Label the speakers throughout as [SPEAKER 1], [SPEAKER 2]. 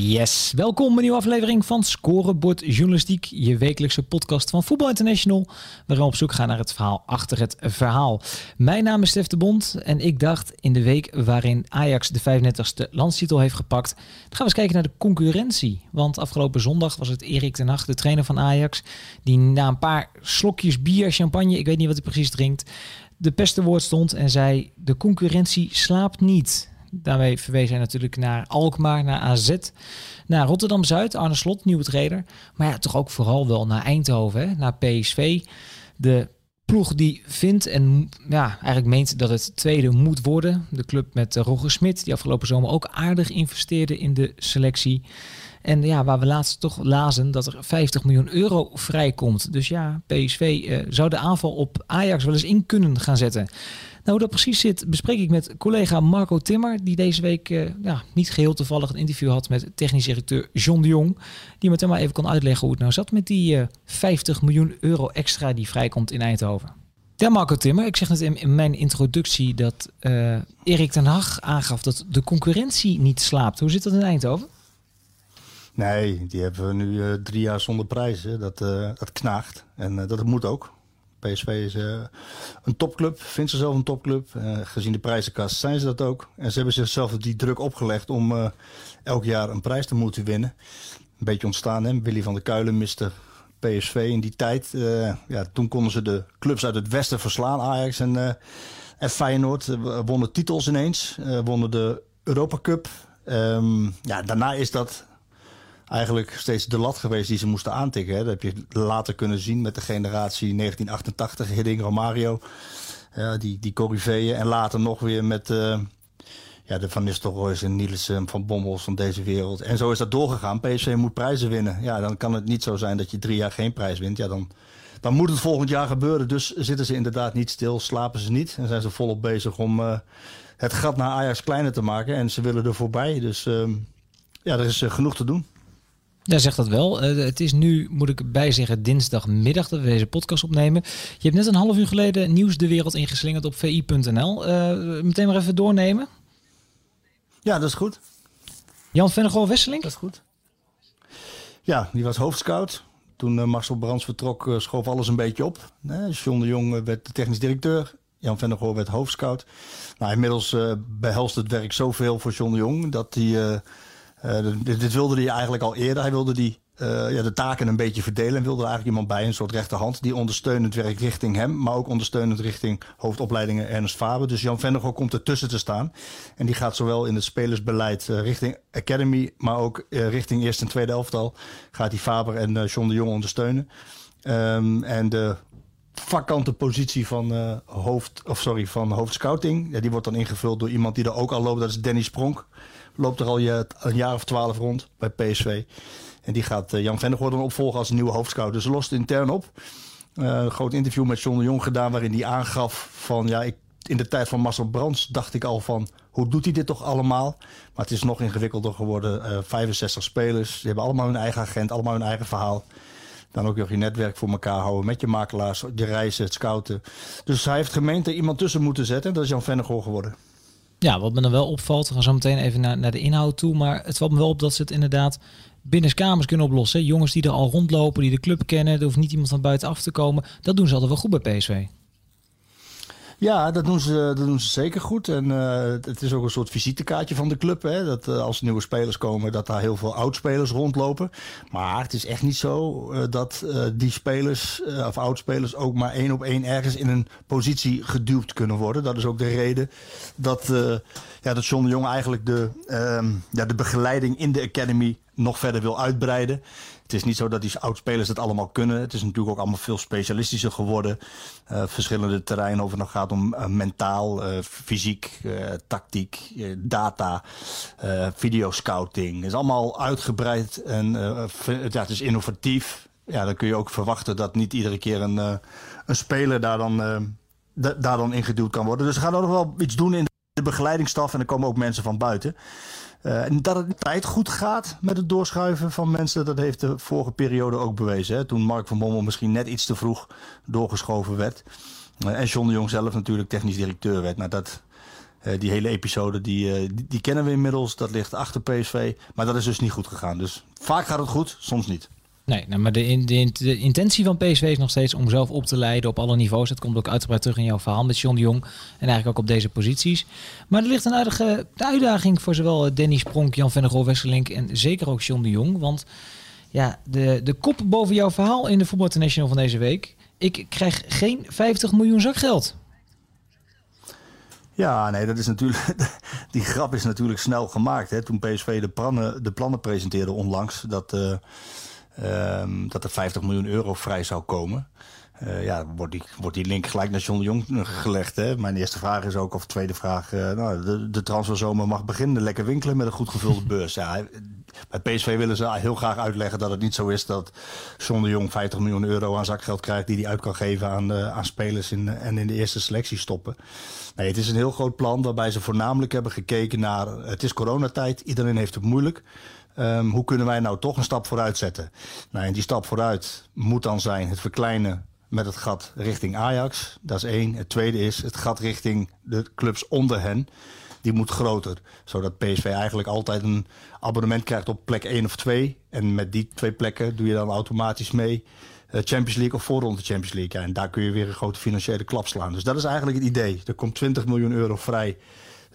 [SPEAKER 1] Yes, welkom bij een nieuwe aflevering van Scorebord Journalistiek, je wekelijkse podcast van Voetbal International, waarin we op zoek gaan naar het verhaal achter het verhaal. Mijn naam is Stef de Bond en ik dacht in de week waarin Ajax de 35e landstitel heeft gepakt, gaan we eens kijken naar de concurrentie. Want afgelopen zondag was het Erik ten Hag, de trainer van Ajax, die na een paar slokjes bier, champagne, ik weet niet wat hij precies drinkt, de peste woord stond en zei, de concurrentie slaapt niet. Daarmee verwees hij natuurlijk naar Alkmaar, naar AZ, naar Rotterdam-Zuid, Arne Slot, nieuwe trainer. Maar ja, toch ook vooral wel naar Eindhoven, hè? naar PSV. De ploeg die vindt en ja, eigenlijk meent dat het tweede moet worden. De club met Roger Smit, die afgelopen zomer ook aardig investeerde in de selectie. En ja, waar we laatst toch lazen dat er 50 miljoen euro vrijkomt. Dus ja, PSV uh, zou de aanval op Ajax wel eens in kunnen gaan zetten. Nou, hoe dat precies zit, bespreek ik met collega Marco Timmer, die deze week uh, ja, niet geheel toevallig een interview had met technisch directeur John de Jong. Die hem maar even kon uitleggen hoe het nou zat met die uh, 50 miljoen euro extra die vrijkomt in Eindhoven. Ja, Marco Timmer, ik zeg net in, mijn introductie dat Erik ten Hag aangaf dat de concurrentie niet slaapt. Hoe zit dat in Eindhoven?
[SPEAKER 2] Nee, die hebben we nu uh, drie jaar zonder prijzen. Dat, uh, dat knaagt. En uh, dat moet ook. PSV is een topclub, vindt zichzelf een topclub. gezien de prijzenkast zijn ze dat ook. En ze hebben zichzelf die druk opgelegd om elk jaar een prijs te moeten winnen. Een beetje ontstaan, hè? Willy van der Kuilen miste PSV in die tijd. ja, toen konden ze de clubs uit het westen verslaan, Ajax en, en Feyenoord. wonnen titels ineens, wonnen de Europa Cup. Um, ja, daarna is dat eigenlijk steeds de lat geweest die ze moesten aantikken. Hè. Dat heb je later kunnen zien met de generatie 1988, Hidding, Romario. Ja, die, die Corriveeën. En later nog weer met uh, ja, de Van Nistelrooys en Nielsen van Bommels van deze wereld. En zo is dat doorgegaan. PSV moet prijzen winnen. Ja, dan kan het niet zo zijn dat je drie jaar geen prijs wint. Ja, dan, dan moet het volgend jaar gebeuren. Dus zitten ze inderdaad niet stil, slapen ze niet. En zijn ze volop bezig om uh, het gat naar Ajax kleiner te maken. En ze willen er voorbij. Dus uh, ja, er is genoeg te doen.
[SPEAKER 1] Ja, zegt dat wel. Uh, het is nu, moet ik bij zeggen, dinsdagmiddag dat we deze podcast opnemen. Je hebt net een half uur geleden nieuws de wereld ingeslingerd op vi.nl. Uh, meteen maar even doornemen.
[SPEAKER 2] Ja, dat is goed.
[SPEAKER 1] Jan Vennegoor Wesseling?
[SPEAKER 2] Dat is goed. Ja, die was hoofdscout. Toen uh, Marcel Brands vertrok, schoof alles een beetje op. John de Jong werd de technisch directeur. Jan Vennegoor werd hoofdscout. Nou, inmiddels behelst het werk zoveel voor John de Jong dat hij dit, dit, wilde hij eigenlijk al eerder. Hij wilde die, uh, ja, de taken een beetje verdelen en wilde er eigenlijk iemand bij, een soort rechterhand, die ondersteunend werkt richting hem, maar ook ondersteunend richting hoofdopleidingen Ernst Faber. Dus Jan Vennegoor komt ertussen te staan. En die gaat zowel in het spelersbeleid uh, richting Academy, maar ook richting eerste en tweede elftal, gaat die Faber en John de Jong ondersteunen. Um, en de vakante positie van, hoofd, of sorry, van hoofdscouting. Ja, die wordt dan ingevuld door iemand die er ook al loopt. Dat is Danny Spronk loopt er al een jaar of twaalf rond bij PSV. En die gaat eh, Jan Vennegoor dan opvolgen als nieuwe hoofdscout. Dus lost intern op. Uh, een groot interview met John de Jong gedaan waarin hij aangaf van ja, ik, in de tijd van Marcel Brands dacht ik al van hoe doet hij dit toch allemaal? Maar het is nog ingewikkelder geworden. Uh, 65 spelers, die hebben allemaal hun eigen agent, allemaal hun eigen verhaal. Dan ook nog je netwerk voor elkaar houden met je makelaars, de reizen, het scouten. Dus hij heeft gemeend er iemand tussen moeten zetten. Dat is Jan Vennegoor geworden.
[SPEAKER 1] Ja, wat me dan wel opvalt, we gaan zo meteen even naar, naar de inhoud toe. Maar het valt me wel op dat ze het inderdaad binnenskamers kunnen oplossen. Jongens die er al rondlopen, die de club kennen. Er hoeft niet iemand van buitenaf te komen. Dat doen ze altijd wel goed bij PSV.
[SPEAKER 2] Ja, dat doen ze, dat doen ze zeker goed. En uh, het is ook een soort visitekaartje van de club. Hè? Dat uh, als nieuwe spelers komen, dat daar heel veel oudspelers rondlopen. Maar het is echt niet zo uh, dat die spelers of oudspelers ook maar één op één ergens in een positie geduwd kunnen worden. Dat is ook de reden dat, ja, dat John de Jong eigenlijk de, ehm, ja, de begeleiding in de academy nog verder wil uitbreiden. Het is niet zo dat die oud-spelers het allemaal kunnen. Het is natuurlijk ook allemaal veel specialistischer geworden. Uh, verschillende terreinen het nog gaat om uh, mentaal, uh, fysiek, tactiek, data, videoscouting. Het is allemaal uitgebreid en ja, het is innovatief. Ja, dan kun je ook verwachten dat niet iedere keer een, een speler daar dan, daar dan ingeduwd kan worden. Dus we gaan ook nog wel iets doen in de begeleidingsstaf en er komen ook mensen van buiten. Uh, en dat het tijd goed gaat met het doorschuiven van mensen, dat heeft de vorige periode ook bewezen. Hè? Toen Mark van Bommel misschien net iets te vroeg doorgeschoven werd. Uh, en John de Jong zelf natuurlijk technisch directeur werd. Nou, dat, uh, die hele episode, die, die, die, kennen we inmiddels. Dat ligt achter PSV. Maar dat is dus niet goed gegaan. Dus vaak gaat het goed, soms niet.
[SPEAKER 1] Nee, nou, maar de, intentie van PSV is nog steeds om zelf op te leiden op alle niveaus. Dat komt ook uitgebreid terug in jouw verhaal met John de Jong. En eigenlijk ook op deze posities. Maar er ligt een aardige uitdaging voor zowel Danny Spronk, Jan Vennegoor, Wesselink en zeker ook John de Jong. Want ja, de, de kop boven jouw verhaal in de Voetbal International van deze week. Ik krijg geen 50 miljoen zakgeld.
[SPEAKER 2] Ja, nee, dat is natuurlijk. Die grap is natuurlijk snel gemaakt. Hè? Toen PSV de plannen, de plannen presenteerde onlangs. Dat. Uh, Um, dat er 50 miljoen euro vrij zou komen. Uh, ja, wordt die, wordt die link gelijk naar John de Jong gelegd. Hè? Mijn eerste vraag is ook, of tweede vraag... Uh, nou, de, de transferzomer mag beginnen, lekker winkelen met een goed gevulde beurs. Ja, bij PSV willen ze heel graag uitleggen dat het niet zo is... dat John de Jong 50 miljoen euro aan zakgeld krijgt... die hij uit kan geven aan, uh, aan spelers in, en in de eerste selectie stoppen. Nee, het is een heel groot plan waarbij ze voornamelijk hebben gekeken naar... het is coronatijd, iedereen heeft het moeilijk... Um, hoe kunnen wij nou toch een stap vooruit zetten? Nou, en die stap vooruit moet dan zijn het verkleinen met het gat richting Ajax. Dat is één. Het tweede is het gat richting de clubs onder hen. Die moet groter. Zodat PSV eigenlijk altijd een abonnement krijgt op plek 1 of 2. En met die twee plekken doe je dan automatisch mee. Uh, Champions League of voorronde Champions League. En daar kun je weer een grote financiële klap slaan. Dus dat is eigenlijk het idee. Er komt 20 miljoen euro vrij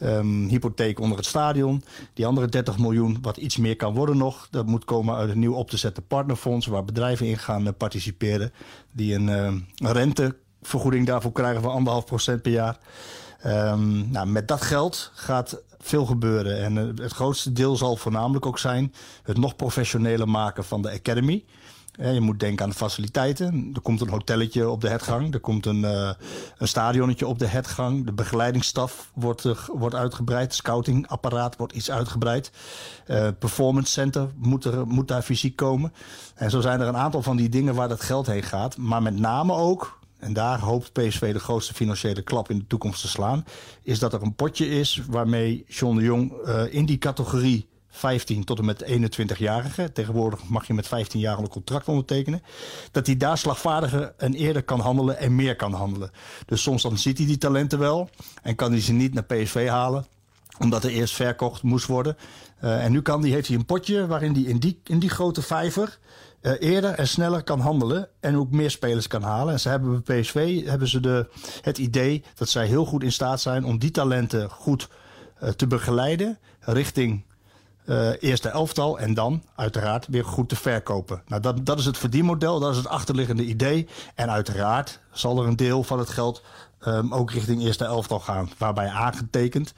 [SPEAKER 2] um, hypotheek onder het stadion. Die andere 30 miljoen, wat iets meer kan worden nog, dat moet komen uit een nieuw op te zetten partnerfonds waar bedrijven in gaan uh, participeren. Die een, uh, een rentevergoeding daarvoor krijgen van anderhalf procent per jaar. Um, nou, met dat geld gaat veel gebeuren. En uh, het grootste deel zal voornamelijk ook zijn het nog professioneler maken van de Academy. Je moet denken aan de faciliteiten. Er komt een hotelletje op de hetgang. Er komt een, uh, een stadionnetje op de hetgang. De begeleidingsstaf wordt, uh, wordt uitgebreid. Het scoutingapparaat wordt iets uitgebreid. Uh, performance center moet, er, moet daar fysiek komen. En zo zijn er een aantal van die dingen waar dat geld heen gaat. Maar met name ook, en daar hoopt PSV de grootste financiële klap in de toekomst te slaan... is dat er een potje is waarmee John de Jong in die categorie 15 tot en met 21-jarigen. Tegenwoordig mag je met 15 jaar een contract ondertekenen. Dat hij daar slagvaardiger en eerder kan handelen en meer kan handelen. Dus soms dan ziet hij die talenten wel en kan hij ze niet naar PSV halen omdat er eerst verkocht moest worden. Uh, en nu kan die, heeft hij een potje waarin hij in die, in die grote vijver uh, eerder en sneller kan handelen. En ook meer spelers kan halen. En ze hebben bij PSV hebben ze de, het idee dat zij heel goed in staat zijn om die talenten goed uh, te begeleiden richting uh, eerste elftal en dan uiteraard weer goed te verkopen. Nou, dat, dat is het verdienmodel, dat is het achterliggende idee. En uiteraard zal er een deel van het geld um, ook richting eerste elftal gaan. Waarbij aangetekend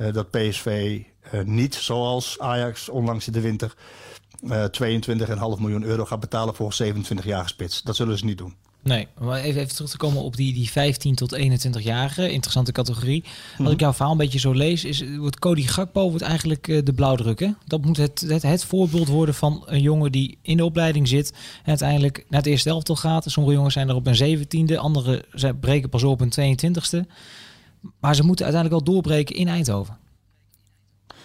[SPEAKER 2] uh, dat PSV uh, niet zoals Ajax onlangs in de winter 22,5 miljoen euro gaat betalen voor een 27-jarige spits. Dat zullen ze niet doen.
[SPEAKER 1] Nee, maar even, even terug te komen op die, die 15 tot 21-jarigen. Interessante categorie. Als ik mhm. jouw verhaal een beetje zo lees, is, wordt Cody Gakpo wordt eigenlijk uh, de blauwdruk. Hè? Dat moet het, het, het, voorbeeld worden van een jongen die in de opleiding zit. En uiteindelijk naar het eerste elftal gaat. Sommige jongens zijn er op een zeventiende. Anderen breken pas op een 22e. Maar ze moeten uiteindelijk al doorbreken in Eindhoven.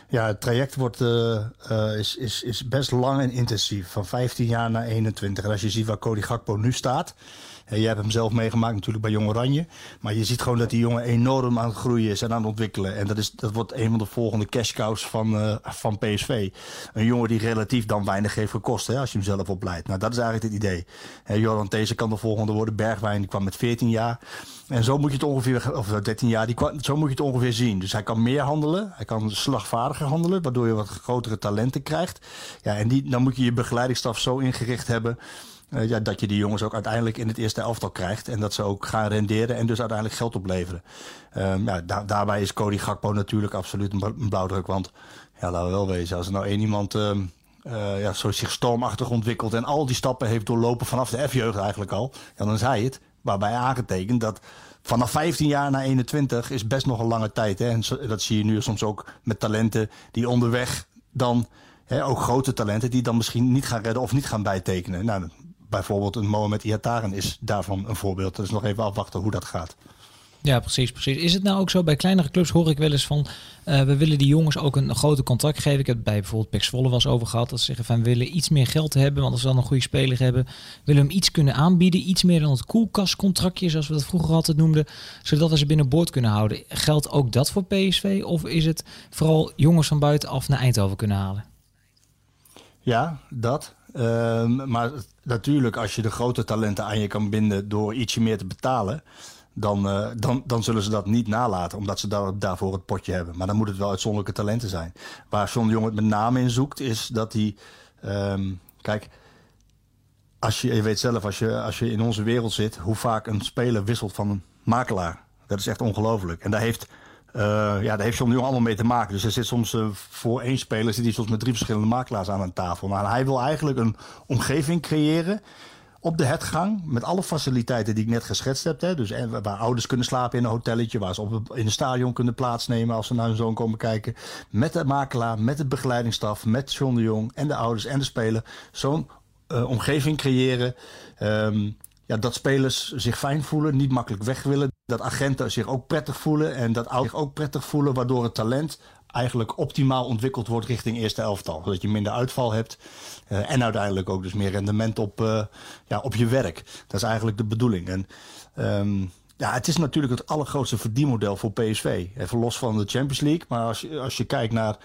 [SPEAKER 2] Ja, het traject wordt, uh, uh, is, is, is best lang en intensief. Van 15 jaar naar 21. En als je ziet waar Cody Gakpo nu staat. Jij hebt hem zelf meegemaakt natuurlijk bij Jong Oranje. Maar je ziet gewoon dat die jongen enorm aan het groeien is en aan het ontwikkelen. En dat, is, dat wordt een van de volgende cash cows van, uh, van PSV. Een jongen die relatief dan weinig heeft gekost hè, als je hem zelf opleidt. Nou, dat is eigenlijk het idee. En Jordan These kan de volgende worden. Bergwijn die kwam met 14 jaar. En zo moet je het ongeveer, of 13 jaar, die, zo moet je het ongeveer zien. Dus hij kan meer handelen, hij kan slagvaardiger handelen, waardoor je wat grotere talenten krijgt. Ja, en die, dan moet je je begeleidingsstaf zo ingericht hebben uh, ja, dat je die jongens ook uiteindelijk in het eerste elftal krijgt. En dat ze ook gaan renderen en dus uiteindelijk geld opleveren. Um, ja, da daarbij is Cody Gakpo natuurlijk absoluut een, blauwdruk. Want ja, laten we wel wezen, als er nou één iemand uh, uh, ja, zo zich stormachtig ontwikkeld en al die stappen heeft doorlopen vanaf de F-jeugd eigenlijk al. Ja, dan is hij het. Waarbij aangetekend dat vanaf 15 jaar naar 21 is best nog een lange tijd. Hè? En dat zie je nu soms ook met talenten die onderweg dan, ook grote talenten, die dan misschien niet gaan redden of niet gaan bijtekenen. Nou, bijvoorbeeld een Mohamed Iataren is daarvan een voorbeeld. Dus nog even afwachten hoe dat gaat.
[SPEAKER 1] Ja, precies, precies. Is het nou ook zo, bij kleinere clubs hoor ik wel eens van, uh, we willen die jongens ook een, grote contract geven. Ik heb bij bijvoorbeeld Pek Zwolle was over gehad, dat ze zeggen van, we willen iets meer geld hebben, want als we dan een goede speler hebben, willen we hem iets kunnen aanbieden, iets meer dan het koelkastcontractje, zoals we dat vroeger altijd noemden, zodat we ze binnenboord kunnen houden. Geldt ook dat voor PSV, of is het vooral jongens van buitenaf naar Eindhoven kunnen halen?
[SPEAKER 2] Ja, dat. Ehm, maar natuurlijk, als je de grote talenten aan je kan binden door ietsje meer te betalen, dan, uh, dan, dan zullen ze dat niet nalaten, omdat ze daar, daarvoor het potje hebben. Maar dan moet het wel uitzonderlijke talenten zijn. Waar John de Jong het met name in zoekt, is dat hij. Um, kijk, als je, je weet zelf, als je, als je in onze wereld zit, hoe vaak een speler wisselt van een makelaar. Dat is echt ongelooflijk. En daar heeft, uh, ja, daar heeft John Jong allemaal mee te maken. Dus er zit soms uh, voor één speler zit hij soms met drie verschillende makelaars aan een tafel. Maar hij wil eigenlijk een omgeving creëren op de hetgang met alle faciliteiten die ik net geschetst heb. Hè, dus waar ouders kunnen slapen in een hotelletje, waar ze op, in een stadion kunnen plaatsnemen als ze naar hun zoon komen kijken. Met de makelaar, met het begeleidingsstaf, met John de Jong en de ouders en de speler. Zo'n uh, omgeving creëren. Um, ja, dat spelers zich fijn voelen, niet makkelijk weg willen. Dat agenten zich ook prettig voelen en dat ouders zich ook prettig voelen, waardoor het talent eigenlijk optimaal ontwikkeld wordt richting eerste elftal. Zodat je minder uitval hebt uh, en uiteindelijk ook dus meer rendement op, uh, ja, op je werk. Dat is eigenlijk de bedoeling. En um, ja, het is natuurlijk het allergrootste verdienmodel voor PSV. Even los van de Champions League. Maar als je, als je kijkt naar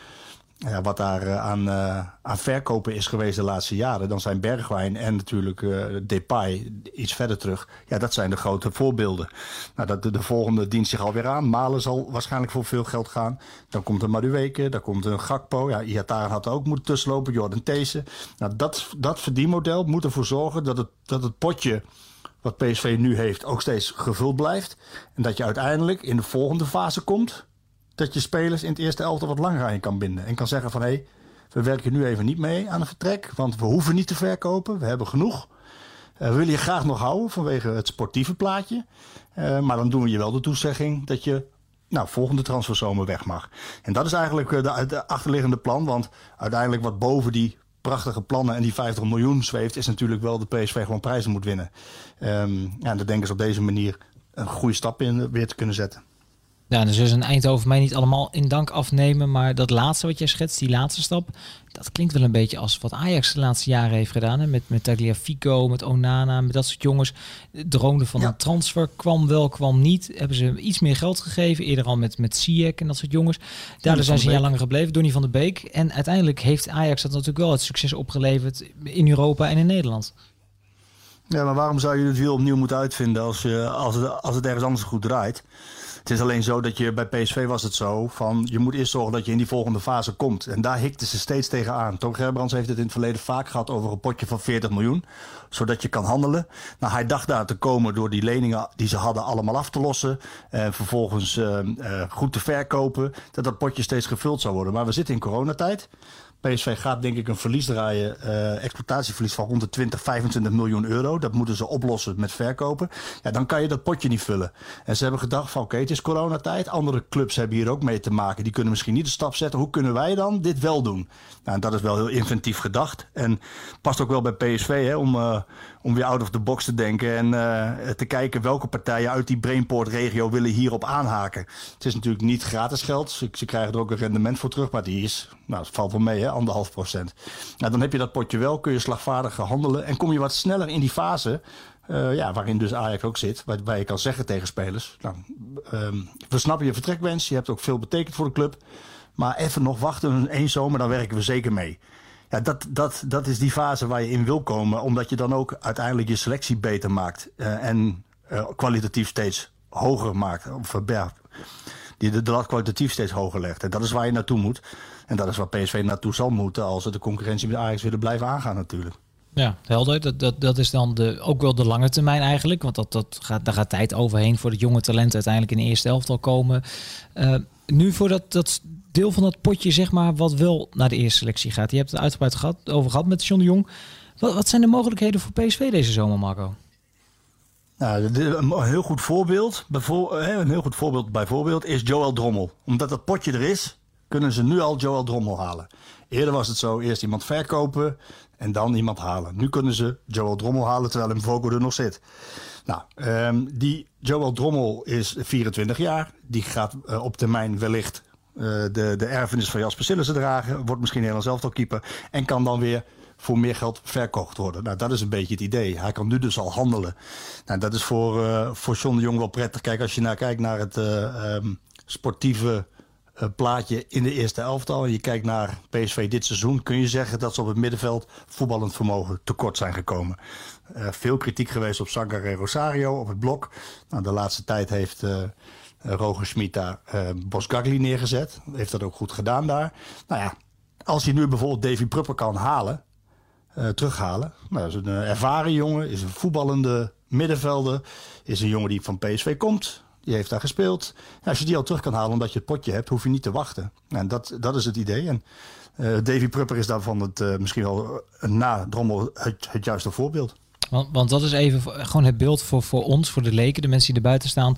[SPEAKER 2] ja, wat daar uh, aan, uh, aan verkopen is geweest de laatste jaren, dan zijn Bergwijn en natuurlijk uh, Depay iets verder terug. Ja, dat zijn de grote voorbeelden. Nou, dat, de, de volgende dient zich alweer aan. Malen zal waarschijnlijk voor veel geld gaan. Dan komt een Madueke, dan komt een Gakpo. Ja, Iataren had ook moeten tussenlopen, Jordan These. Nou, dat, dat verdienmodel moet ervoor zorgen dat het, dat het potje wat PSV nu heeft ook steeds gevuld blijft. En dat je uiteindelijk in de volgende fase komt dat je spelers in het eerste elftal wat langer aan je kan binden. En kan zeggen van hé, hey, we werken nu even niet mee aan een vertrek. Want we hoeven niet te verkopen. We hebben genoeg. Uh, we willen je graag nog houden vanwege het sportieve plaatje. Uh, maar dan doen we je wel de toezegging dat je nou, volgende transferzomer weg mag. En dat is eigenlijk uh, de, de, achterliggende plan. Want uiteindelijk wat boven die prachtige plannen en die 50 miljoen zweeft... is natuurlijk wel de PSV gewoon prijzen moet winnen. Um, ja, en dan denken ze op deze manier een goede stap in weer te kunnen zetten.
[SPEAKER 1] Ja, dus is een Eindhoven mij niet allemaal in dank afnemen. Maar dat laatste wat jij schetst, die laatste stap, dat klinkt wel een beetje als wat Ajax de laatste jaren heeft gedaan. Hè? Met, met Tagliafico, met Onana, met dat soort jongens. Droomde van een transfer, kwam wel, kwam niet. Hebben ze iets meer geld gegeven. Eerder al met, met Ziyech en dat soort jongens. Daardoor zijn ze een jaar langer gebleven, Donny van der Beek. En uiteindelijk heeft Ajax dat natuurlijk wel het succes opgeleverd in Europa en in Nederland.
[SPEAKER 2] Ja, maar waarom zou je het wiel opnieuw moeten uitvinden als, je, als, het, als het ergens anders goed draait? Het is alleen zo dat je bij PSV was het zo van je moet eerst zorgen dat je in die volgende fase komt. En daar hikten ze steeds tegenaan. Toon Gerbrands heeft het in het verleden vaak gehad over een potje van 40 miljoen. Zodat je kan handelen. Nou, hij dacht daar te komen door die leningen die ze hadden allemaal af te lossen. En vervolgens uh, uh, goed te verkopen. Dat dat potje steeds gevuld zou worden. Maar we zitten in coronatijd. PSV gaat denk ik een verlies draaien, uh, exploitatieverlies van rond de 20, 25 miljoen euro. Dat moeten ze oplossen met verkopen. Ja, dan kan je dat potje niet vullen. En ze hebben gedacht van oké, het is coronatijd. Andere clubs hebben hier ook mee te maken. Die kunnen misschien niet de stap zetten. Hoe kunnen wij dan dit wel doen? Nou, dat is wel heel inventief gedacht. En past ook wel bij PSV hè, om, uh, om weer out of the box te denken. En uh, te kijken welke partijen uit die Brainport-regio willen hierop aanhaken. Het is natuurlijk niet gratis geld. Ze, ze krijgen er ook een rendement voor terug. Maar die is, nou, valt wel mee hè anderhalf procent. Nou, dan heb je dat potje wel, kun je slagvaardiger handelen en kom je wat sneller in die fase. Uh, ja, waarin dus Ajax ook zit, waar, waar je kan zeggen tegen spelers: nou, um, we snappen je vertrekwens, je hebt ook veel betekend voor de club, maar even nog wachten, één zomer, dan werken we zeker mee. Ja, dat, dat, dat is die fase waar je in wil komen, omdat je dan ook uiteindelijk je selectie beter maakt uh, en uh, kwalitatief steeds hoger maakt. Of, die de, de kwalitatief steeds hoger legt. En dat is waar je naartoe moet. En dat is waar PSV naartoe zal moeten als ze de concurrentie met Ajax willen blijven aangaan natuurlijk.
[SPEAKER 1] Ja, helder. Dat, dat, dat is dan de, ook wel de lange termijn eigenlijk. Want dat, dat gaat, daar gaat tijd overheen voor de jonge talenten uiteindelijk in de eerste elftal komen. Uh, nu voor dat, dat deel van dat potje, zeg maar, wat wel naar de eerste selectie gaat? Je hebt het uitgebreid gehad, over gehad met John de Jong. Wat, wat zijn de mogelijkheden voor PSV deze zomer, Marco?
[SPEAKER 2] Nou, een heel goed voorbeeld, een heel goed voorbeeld bijvoorbeeld is Joel Drommel. Omdat dat potje er is, kunnen ze nu al Joel Drommel halen. Eerder was het zo, eerst iemand verkopen en dan iemand halen. Nu kunnen ze Joel Drommel halen terwijl Mvogo er nog zit. Nou, um, die Joel Drommel is 24 jaar. Die gaat uh, op termijn wellicht uh, de, de erfenis van Jasper Sillissen dragen. Wordt misschien helemaal zelf al keeper. En kan dan weer voor meer geld verkocht worden. Nou, dat is een beetje het idee. Hij kan nu dus al handelen. Nou, dat is voor, uh, voor John de Jong wel prettig. Kijk, als je naar kijkt naar het um, sportieve uh, plaatje in de eerste elftal... en je kijkt naar PSV dit seizoen... kun je zeggen dat ze op het middenveld voetballend vermogen tekort zijn gekomen. Veel kritiek geweest op Sankar en Rosario, op het blok. Nou, de laatste tijd heeft... Roger Schmid daar Bosgagli neergezet. Heeft dat ook goed gedaan daar. Nou ja, als hij nu bijvoorbeeld Davy Prupper kan halen, uh, terughalen. Nou, is een ervaren jongen, is een voetballende middenvelder. Is een jongen die van PSV komt. Die heeft daar gespeeld. Ja, als je die al terug kan halen omdat je het potje hebt, hoef je niet te wachten. En dat, dat is het idee. En uh, Davy Prupper is daarvan het, misschien wel na Drommel het juiste voorbeeld.
[SPEAKER 1] Want, want dat is even gewoon het beeld voor, voor ons, voor de leken, de mensen die er buiten staan.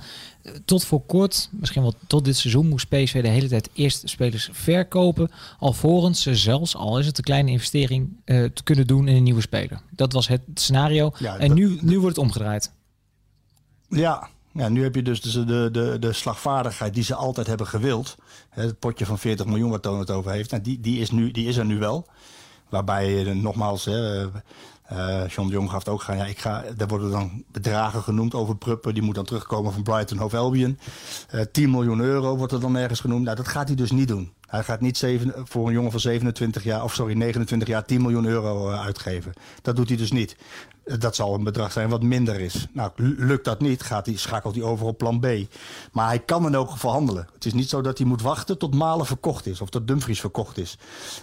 [SPEAKER 1] Tot voor kort, misschien wel tot dit seizoen, moest PSV de hele tijd eerst spelers verkopen. Alvorens ze zelfs, al is het een kleine investering, uh, te kunnen doen in een nieuwe speler. Dat was het scenario. Ja, en dat, nu, nu wordt het omgedraaid.
[SPEAKER 2] Ja, ja, nu heb je dus de, de, de, de slagvaardigheid die ze altijd hebben gewild. Het potje van 40 miljoen waar Toon het over heeft. Nou, die, die, is nu, die is er nu wel. Waarbij, nogmaals, hè, uh, John de Jong gaf ook gaan. Ja, ik ga, daar worden dan bedragen genoemd over Pruppen. Die moet dan terugkomen van Brighton Hove Albion. Uh, 10 miljoen euro wordt er dan ergens genoemd. Nou, dat gaat hij dus niet doen. Hij gaat niet zeven, voor een jongen van 27 jaar, of sorry, 29 jaar 10 miljoen euro uh, uitgeven. Dat doet hij dus niet. Dat zal een bedrag zijn wat minder is. Nou, lukt dat niet, gaat hij, schakelt hij over op plan B. Maar hij kan in elk geval handelen. Het is niet zo dat hij moet wachten tot Malen verkocht is. Of dat Dumfries verkocht is.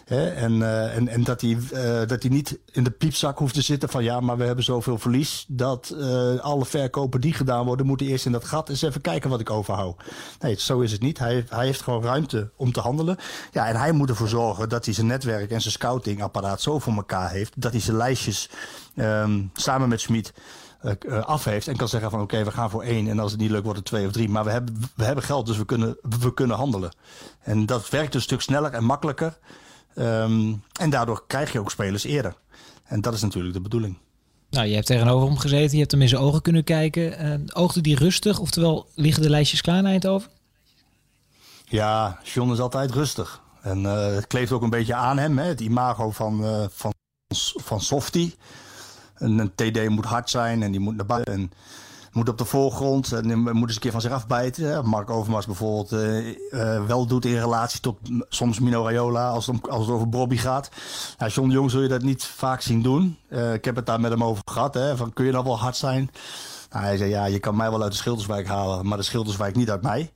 [SPEAKER 2] En, uh, en, en dat, hij, uh, dat hij niet in de piepzak hoeft te zitten van... ja, maar we hebben zoveel verlies... dat uh, alle verkopen die gedaan worden... moeten eerst in dat gat eens even kijken wat ik overhoud. Nee, zo is het niet. Hij, hij heeft gewoon ruimte om te handelen. Ja, en hij moet ervoor zorgen dat hij zijn netwerk en zijn scoutingapparaat zo voor elkaar heeft... dat hij zijn lijstjes um, samen met Schmid uh, af heeft en kan zeggen van oké, okay, we gaan voor één en als het niet lukt wordt het twee of drie. Maar we hebben, we hebben geld, dus we kunnen, we kunnen handelen. En dat werkt een stuk sneller en makkelijker. Um, en daardoor krijg je ook spelers eerder. En dat is natuurlijk de bedoeling.
[SPEAKER 1] Nou, je hebt tegenover hem gezeten, je hebt hem in zijn ogen kunnen kijken. Uh, oogde die rustig, oftewel liggen de lijstjes klaar naar Eindhoven?
[SPEAKER 2] Ja, John is altijd rustig. En uh, het kleeft ook een beetje aan hem, hè? het imago van, uh, van, van Softie. Een, een, TD moet hard zijn en die moet naar buiten. En moet op de voorgrond en moet eens een keer van zich afbijten. Mark Overmars bijvoorbeeld uh, uh, wel doet in relatie tot soms Mino Raiola als het, als het over Bobby gaat. Nou, John Jong zul je dat niet vaak zien doen. Uh, ik heb het daar met hem over gehad. Hè, van, kun je nou wel hard zijn? Nou, hij zei ja, je kan mij wel uit de Schilderswijk halen, maar de Schilderswijk niet uit mij.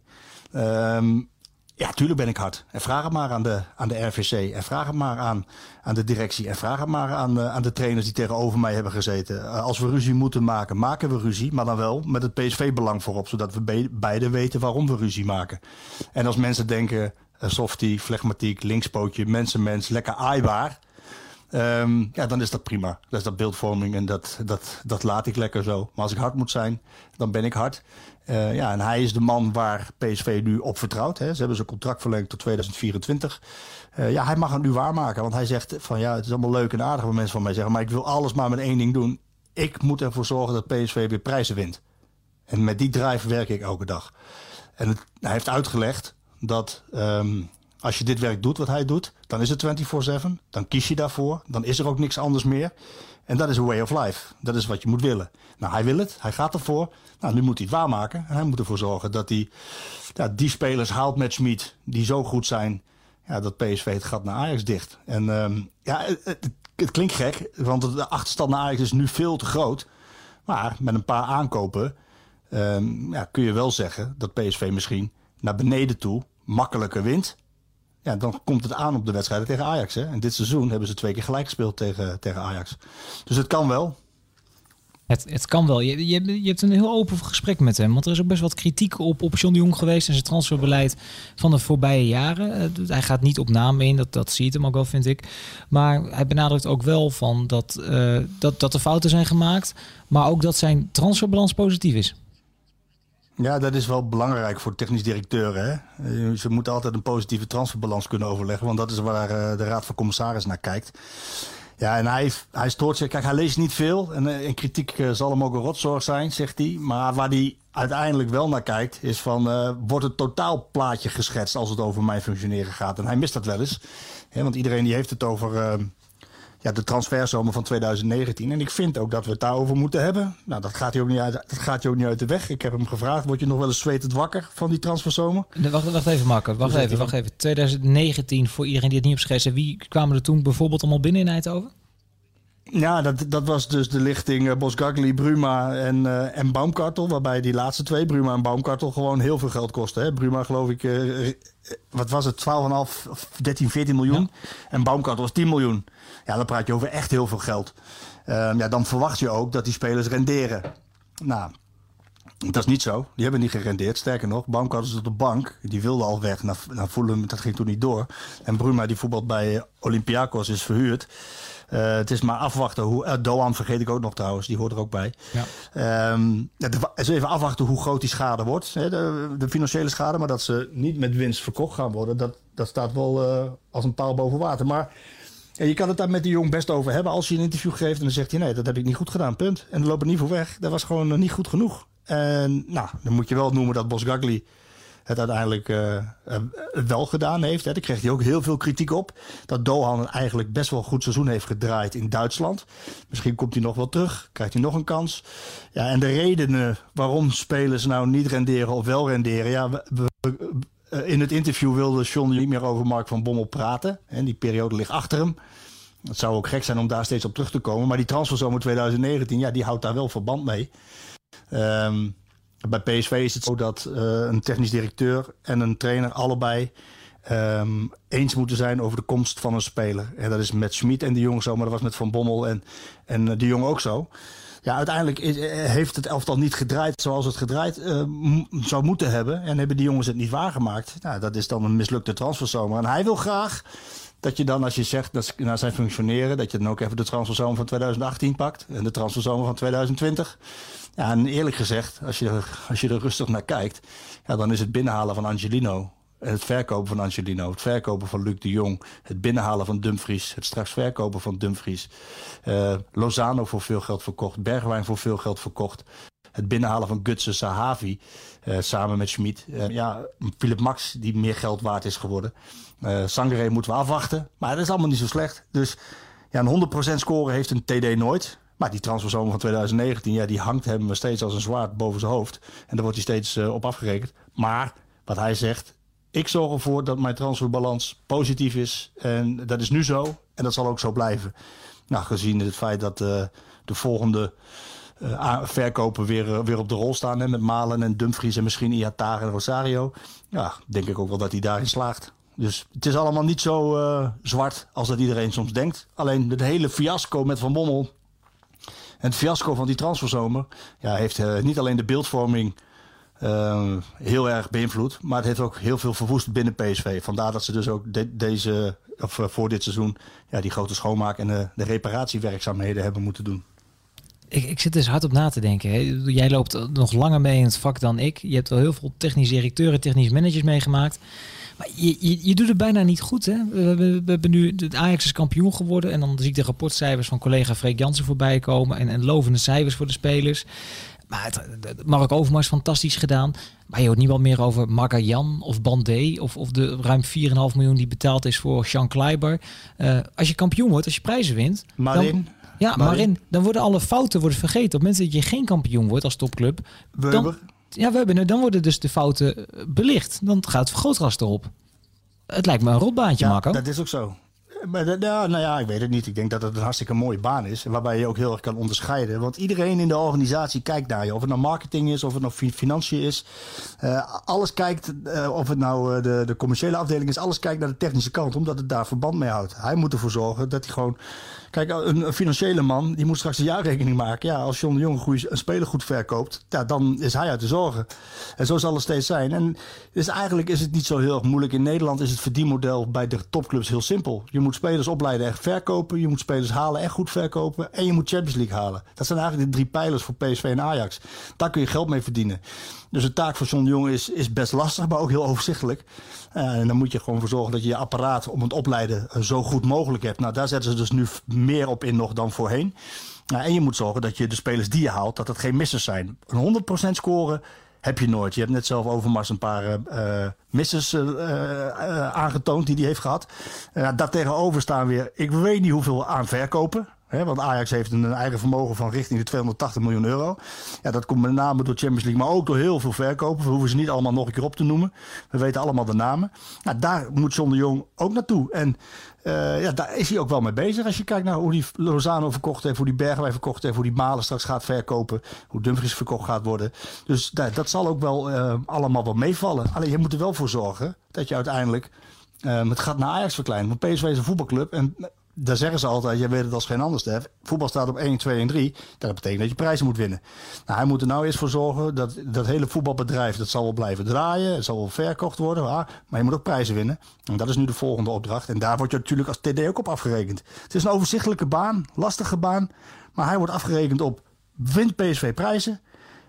[SPEAKER 2] Um, ja, tuurlijk ben ik hard. En vraag het maar aan de, aan de RVC. En vraag het maar aan, aan de directie. En vraag het maar aan, aan de trainers die tegenover mij hebben gezeten. Als we ruzie moeten maken, maken we ruzie. Maar dan wel met het PSV-belang voorop. Zodat we be beide weten waarom we ruzie maken. En als mensen denken, uh, softie, flegmatiek, linkspootje, mensenmens, lekker aaibaar. Um, ja, dan is dat prima. Dat is dat beeldvorming en dat, dat, dat laat ik lekker zo. Maar als ik hard moet zijn, dan ben ik hard. Uh, ja, en hij is de man waar PSV nu op vertrouwt. Hè. Ze hebben zijn contract verlengd tot 2024. Uh, ja, hij mag het nu waarmaken. Want hij zegt van ja, het is allemaal leuk en aardig wat mensen van mij zeggen. Maar ik wil alles maar met één ding doen. Ik moet ervoor zorgen dat PSV weer prijzen wint. En met die drive werk ik elke dag. En hij heeft uitgelegd dat um, als je dit werk doet wat hij doet, dan is het 24-7. Dan kies je daarvoor. Dan is er ook niks anders meer. En dat is een way of life. Dat is wat je moet willen. Nou, hij wil het. Hij gaat ervoor. Nou, nu moet hij het waarmaken. En hij moet ervoor zorgen dat hij ja, die spelers haalt met Schmid die zo goed zijn. Ja, dat PSV het gat naar Ajax dicht. En um, ja, het, klinkt gek, want de achterstand naar Ajax is nu veel te groot. Maar met een paar aankopen um, ja, kun je wel zeggen dat PSV misschien naar beneden toe makkelijker wint. Ja, dan komt het aan op de wedstrijden tegen Ajax. Hè? En dit seizoen hebben ze twee keer gelijk gespeeld tegen, tegen Ajax. Dus het kan wel.
[SPEAKER 1] Het, het kan wel. Je, je, je hebt een heel open gesprek met hem. Want er is ook best wat kritiek op, op John de Jong geweest en zijn transferbeleid van de voorbije jaren. Eh, hij gaat niet op naam in, dat, dat ziet hem ook wel, vind ik. Maar hij benadrukt ook wel van dat, uh, dat, dat er fouten zijn gemaakt. Maar ook dat zijn transferbalans positief is.
[SPEAKER 2] Ja, dat is wel belangrijk voor technisch directeuren. Hè? Ze moeten altijd een positieve transferbalans kunnen overleggen. Want dat is waar de Raad van Commissaris naar kijkt. Ja, en hij, hij stoort zich. Kijk, hij leest niet veel. En, en kritiek zal hem ook een rotzorg zijn, zegt hij. Maar waar hij uiteindelijk wel naar kijkt, is van... Wordt het totaalplaatje geschetst als het over mijn functioneren gaat? En hij mist dat wel eens. Want iedereen die heeft het over... Ja, de transferzomer van 2019. En ik vind ook dat we het daarover moeten hebben. Nou, dat gaat hij ook niet uit, dat gaat hij ook niet uit de weg. Ik heb hem gevraagd, word je nog wel eens zwetend wakker van die transferzomer?
[SPEAKER 1] wacht, wacht even, Marco. Wacht even, wacht even. 2019, voor iedereen die het niet heeft geschreven. Wie kwamen er toen bijvoorbeeld allemaal binnen in Eindhoven?
[SPEAKER 2] Ja, dat, dat was dus de lichting uh, Bosgagli, Bruma en, uh, en Baumkartel. Waarbij die laatste twee, Bruma en Baumkartel, gewoon heel veel geld kosten. Hè? Bruma geloof ik, uh, wat was het, 12,5, 13, 14 miljoen. Ja. En Baumkartel was 10 miljoen. Ja, dan praat je over echt heel veel geld. Ehm, ja, dan verwacht je ook dat die spelers renderen. Nou, dat is niet zo. Die hebben niet gerendeerd. Sterker nog, Baumkartel is op de bank. Die wilde al weg naar, naar Fulham. Dat ging toen niet door. En Bruma, die voetbalt bij Olympiakos, is verhuurd. Uh, het is maar afwachten hoe. Uh, Doan vergeet ik ook nog trouwens, die hoort er ook bij. Ja. Um, het is even afwachten hoe groot die schade wordt. Hè, de, de, financiële schade, maar dat ze niet met winst verkocht gaan worden, dat, dat staat wel uh, als een paal boven water. Maar ja, je kan het daar met die jong best over hebben als je een interview geeft en dan zegt hij: nee, dat heb ik niet goed gedaan, punt. En dan loopt niet voor weg. Dat was gewoon niet goed genoeg. En nou, dan moet je wel noemen dat Bos Gagli het uiteindelijk uh, wel gedaan heeft. Hè. Daar kreeg hij ook heel veel kritiek op. Dat Dohan eigenlijk best wel een goed seizoen heeft gedraaid in Duitsland. Misschien komt hij nog wel terug, krijgt hij nog een kans. Ja, en de redenen waarom spelers nou niet renderen of wel renderen... Ja, we, in het interview wilde John niet meer over Mark van Bommel praten. En die periode ligt achter hem. Het zou ook gek zijn om daar steeds op terug te komen. Maar die transferzomer 2019, ja, die houdt daar wel verband mee. Um, bij PSV is het zo dat uh, een technisch directeur en een trainer allebei um, eens moeten zijn over de komst van een speler. En dat is met Schmid en de Jong zo, maar dat was met Van Bommel en, en de Jong ook zo. Ja, uiteindelijk is, heeft het elftal niet gedraaid zoals het gedraaid zou moeten hebben. En hebben die jongens het niet waargemaakt. Nou, dat is dan een mislukte transferzomer. En hij wil graag dat je dan, als je zegt dat naar zijn functioneren, dat je dan ook even de transferzomer van 2018 pakt en de transferzomer van 2020. En eerlijk gezegd, als je, als je er rustig naar kijkt, ja, dan is het binnenhalen van Angelino. Het verkopen van Angelino, het verkopen van Luc de Jong, het binnenhalen van Dumfries, het straks verkopen van Dumfries. Uh, Lozano voor veel geld verkocht, Bergwijn voor veel geld verkocht. Het binnenhalen van Gutsen Sahavi uh, samen met Schmid. Uh, ja, Philip Max die meer geld waard is geworden. Uh, moeten we afwachten, maar dat is allemaal niet zo slecht. Dus ja, een 100% score heeft een TD nooit. Maar die transferzomer van 2019, ja, die hangt hem steeds als een zwaard boven zijn hoofd. En daar wordt hij steeds uh, op afgerekend. Maar wat hij zegt, ik zorg ervoor dat mijn transferbalans positief is. En dat is nu zo en dat zal ook zo blijven. Nou, gezien het feit dat uh, de volgende uh, verkopen weer, weer op de rol staan. Hè, met Malen en Dumfries en misschien Iatar en Rosario. Ja, denk ik ook wel dat hij daarin slaagt. Dus het is allemaal niet zo zwart als dat iedereen soms denkt. Alleen het hele fiasco met Van Bommel en het fiasco van die transferzomer ja, heeft uh, niet alleen de beeldvorming uh, heel erg beïnvloed, maar het heeft ook heel veel verwoest binnen PSV. Vandaar dat ze dus ook de, deze, of uh, voor dit seizoen ja, die grote schoonmaak en de, de reparatiewerkzaamheden hebben moeten doen.
[SPEAKER 1] Ik, ik zit dus hard op na te denken. Jij loopt nog langer mee in het vak dan ik. Je hebt al heel veel technisch directeuren, technisch managers meegemaakt. Maar je, je, je, doet het bijna niet goed. Hè? We, we, we, hebben nu, de Ajax is kampioen geworden. En dan zie ik de rapportcijfers van collega Freek Jansen voorbij komen. En, en lovende cijfers voor de spelers. Maar het, Mark Overmars fantastisch gedaan. Maar je hoort niet wel meer over Magajan of Bandé. Of, of de ruim 4,5 miljoen die betaald is voor Sean Kleiber. Uh, als je kampioen wordt, als je prijzen wint.
[SPEAKER 2] Marin.
[SPEAKER 1] Dan, ja, Marin. Marin. Dan worden alle fouten worden vergeten. Op het moment dat je geen kampioen wordt als topclub.
[SPEAKER 2] Weber.
[SPEAKER 1] Dan, ja, we hebben, dan worden dus de fouten belicht. Dan gaat het vergrootglas erop. Het lijkt me een rotbaantje,
[SPEAKER 2] ja,
[SPEAKER 1] Marco.
[SPEAKER 2] dat is ook zo. Maar ja, nou ja, ik weet het niet. Ik denk dat het een hartstikke mooie baan is. Waarbij je ook heel erg kan onderscheiden. Want iedereen in de organisatie kijkt naar je. Of het nou marketing is, of het nou financiën is. Uh, alles kijkt, uh, of het nou de, de commerciële afdeling is. Alles kijkt naar de technische kant. Omdat het daar verband mee houdt. Hij moet ervoor zorgen dat hij gewoon Kijk, een, financiële man die moet straks een jaarrekening maken. Ja, als John de Jong een, een speler goed verkoopt, ja, dan is hij uit de zorgen. En zo zal het steeds zijn. En dus eigenlijk is het niet zo heel erg moeilijk. In Nederland is het verdienmodel bij de topclubs heel simpel. Je moet spelers opleiden en verkopen. Je moet spelers halen en goed verkopen. En je moet Champions League halen. Dat zijn eigenlijk de drie pijlers voor PSV en Ajax. Daar kun je geld mee verdienen. Dus de taak van John de Jong is, is best lastig, maar ook heel overzichtelijk. Uh, en dan moet je gewoon voor zorgen dat je je apparaat om het opleiden eh, zo goed mogelijk hebt. Nou, daar zetten ze dus nu meer op in nog dan voorheen. En je moet zorgen dat je de spelers die je haalt, dat het geen missers zijn. Een 100% scoren heb je nooit. Je hebt net zelf Overmars een paar uh, missers uh, aangetoond die hij heeft gehad. daar tegenover staan weer, ik weet niet hoeveel aan verkopen want Ajax heeft een eigen vermogen van richting de 280 miljoen euro. Ja, dat komt met name door Champions League, maar ook door heel veel verkopen. We hoeven ze niet allemaal nog een keer op te noemen. We weten allemaal de namen. Nou, daar moet John Jong ook naartoe. En uh, ja, daar is hij ook wel mee bezig. Als je kijkt naar hoe die Lozano verkocht heeft, hoe die Bergwijn verkocht heeft, hoe die Malen straks gaat verkopen, hoe Dumfries verkocht gaat worden. Dus dat, zal ook wel uh, allemaal wel meevallen. Alleen je moet er wel voor zorgen dat je uiteindelijk uh, het gaat naar Ajax verkleint. Want PSV is een voetbalclub en daar zeggen ze altijd, jij weet het als geen ander. Voetbal staat op 1, 2 en 3. Dat betekent dat je prijzen moet winnen. Nou, hij moet er nou eerst voor zorgen dat dat hele voetbalbedrijf, dat zal wel blijven draaien. Het zal wel verkocht worden, maar je moet ook prijzen winnen. En dat is nu de volgende opdracht. En daar word je natuurlijk als TD ook op afgerekend. Het is een overzichtelijke baan, lastige baan. Maar hij wordt afgerekend op, wint PSV prijzen?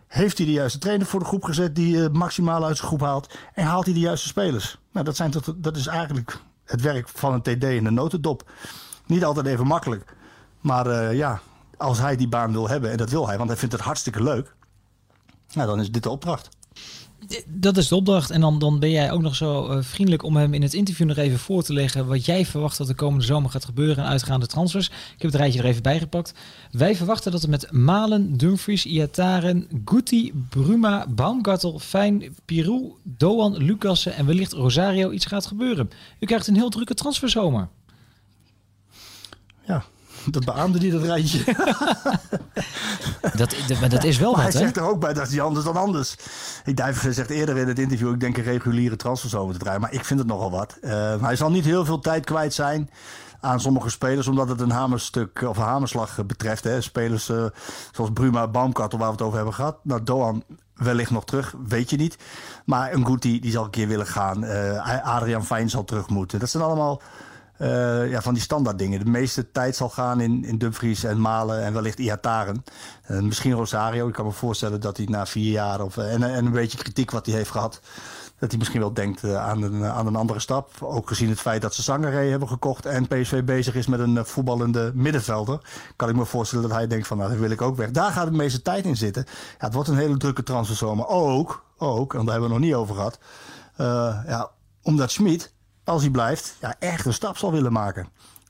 [SPEAKER 2] Heeft hij de juiste trainer voor de groep gezet die uh, maximaal uit zijn groep haalt? En haalt hij de juiste spelers? Nou, dat, zijn tot, dat is eigenlijk het werk van een TD in de notendop. Niet altijd even makkelijk. Maar uh, ja, als hij die baan wil hebben, en dat wil hij, want hij vindt het hartstikke leuk. Nou, dan is dit de opdracht.
[SPEAKER 1] Dat is de opdracht. En dan, dan ben jij ook nog zo uh, vriendelijk om hem in het interview nog even voor te leggen wat jij verwacht dat de komende zomer gaat gebeuren en uitgaande transfers. Ik heb het rijtje er even bijgepakt. Wij verwachten dat er met Malen, Dumfries, Iataren, Guti, Bruma, Baumgartel, Fijn, Pirou, Doan, Lucassen en wellicht Rosario iets gaat gebeuren. U krijgt een heel drukke transferzomer.
[SPEAKER 2] Ja, dat beaamde die dat rijtje.
[SPEAKER 1] dat, maar dat is wel
[SPEAKER 2] maar
[SPEAKER 1] wat,
[SPEAKER 2] hij zegt er ook bij dat hij anders dan anders. Ik Dijver zegt eerder in het interview, ik denk een reguliere transfers over te draaien. Maar ik vind het nogal wat. Uh, hij zal niet heel veel tijd kwijt zijn aan sommige spelers, omdat het een hamerstuk of een hamerslag betreft. Hè. Spelers uh, zoals Bruma, Baumkartel, waar we het over hebben gehad. Nou, Doan wellicht nog terug, weet je niet. Maar een Guti, die zal een keer willen gaan. Uh, Adriaan Fijn zal terug moeten. Dat zijn allemaal uh, ja, van die standaard dingen. De meeste tijd zal gaan in, in Dumfries en Malen en wellicht Iataren. Uh, misschien Rosario. Ik kan me voorstellen dat hij na vier jaar of, en, en een beetje kritiek wat hij heeft gehad. Dat hij misschien wel denkt uh, aan, een, aan een andere stap. Ook gezien het feit dat ze Zangeré hebben gekocht. En PSV bezig is met een voetballende middenvelder. Kan ik me voorstellen dat hij denkt van nou, dat wil ik ook weg. Daar gaat de meeste tijd in zitten. Ja, het wordt een hele drukke transferzomer. Ook, ook, en daar hebben we nog niet over gehad. ja, omdat Schmid als hij blijft, ja, echt een stap zal willen maken.